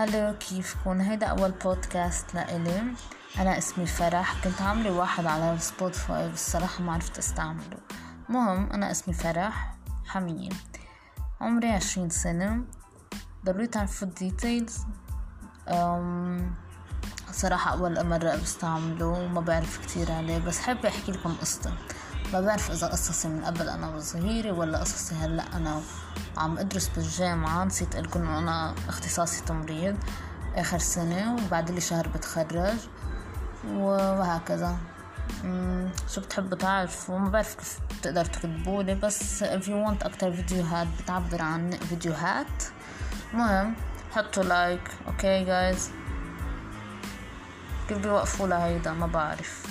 hello كيفكم هيدا أول بودكاست لإلي. أنا اسمي فرح كنت عاملة واحد على سبوتيفاي بس الصراحة ما عرفت أستعمله. مهم أنا اسمي فرح حمية. عمري عشرين سنة. ضروري تعرفوا ال details صراحة أول مرة بستعمله وما بعرف كتير عليه بس حابة أحكي لكم قصة. ما بعرف إذا قصصي من قبل أنا وصغيرة ولا قصصي هلأ أنا عم أدرس بالجامعة نسيت أقولكم أنا اختصاصي تمريض آخر سنة وبعد لي شهر بتخرج وهكذا. شو بتحبوا تعرفوا؟ ما بعرف كيف بتقدر تكتبولي بس if you want أكتر فيديوهات بتعبر عن فيديوهات. مهم حطوا like okay guys كيف بيوقفوا لهيدا؟ ما بعرف.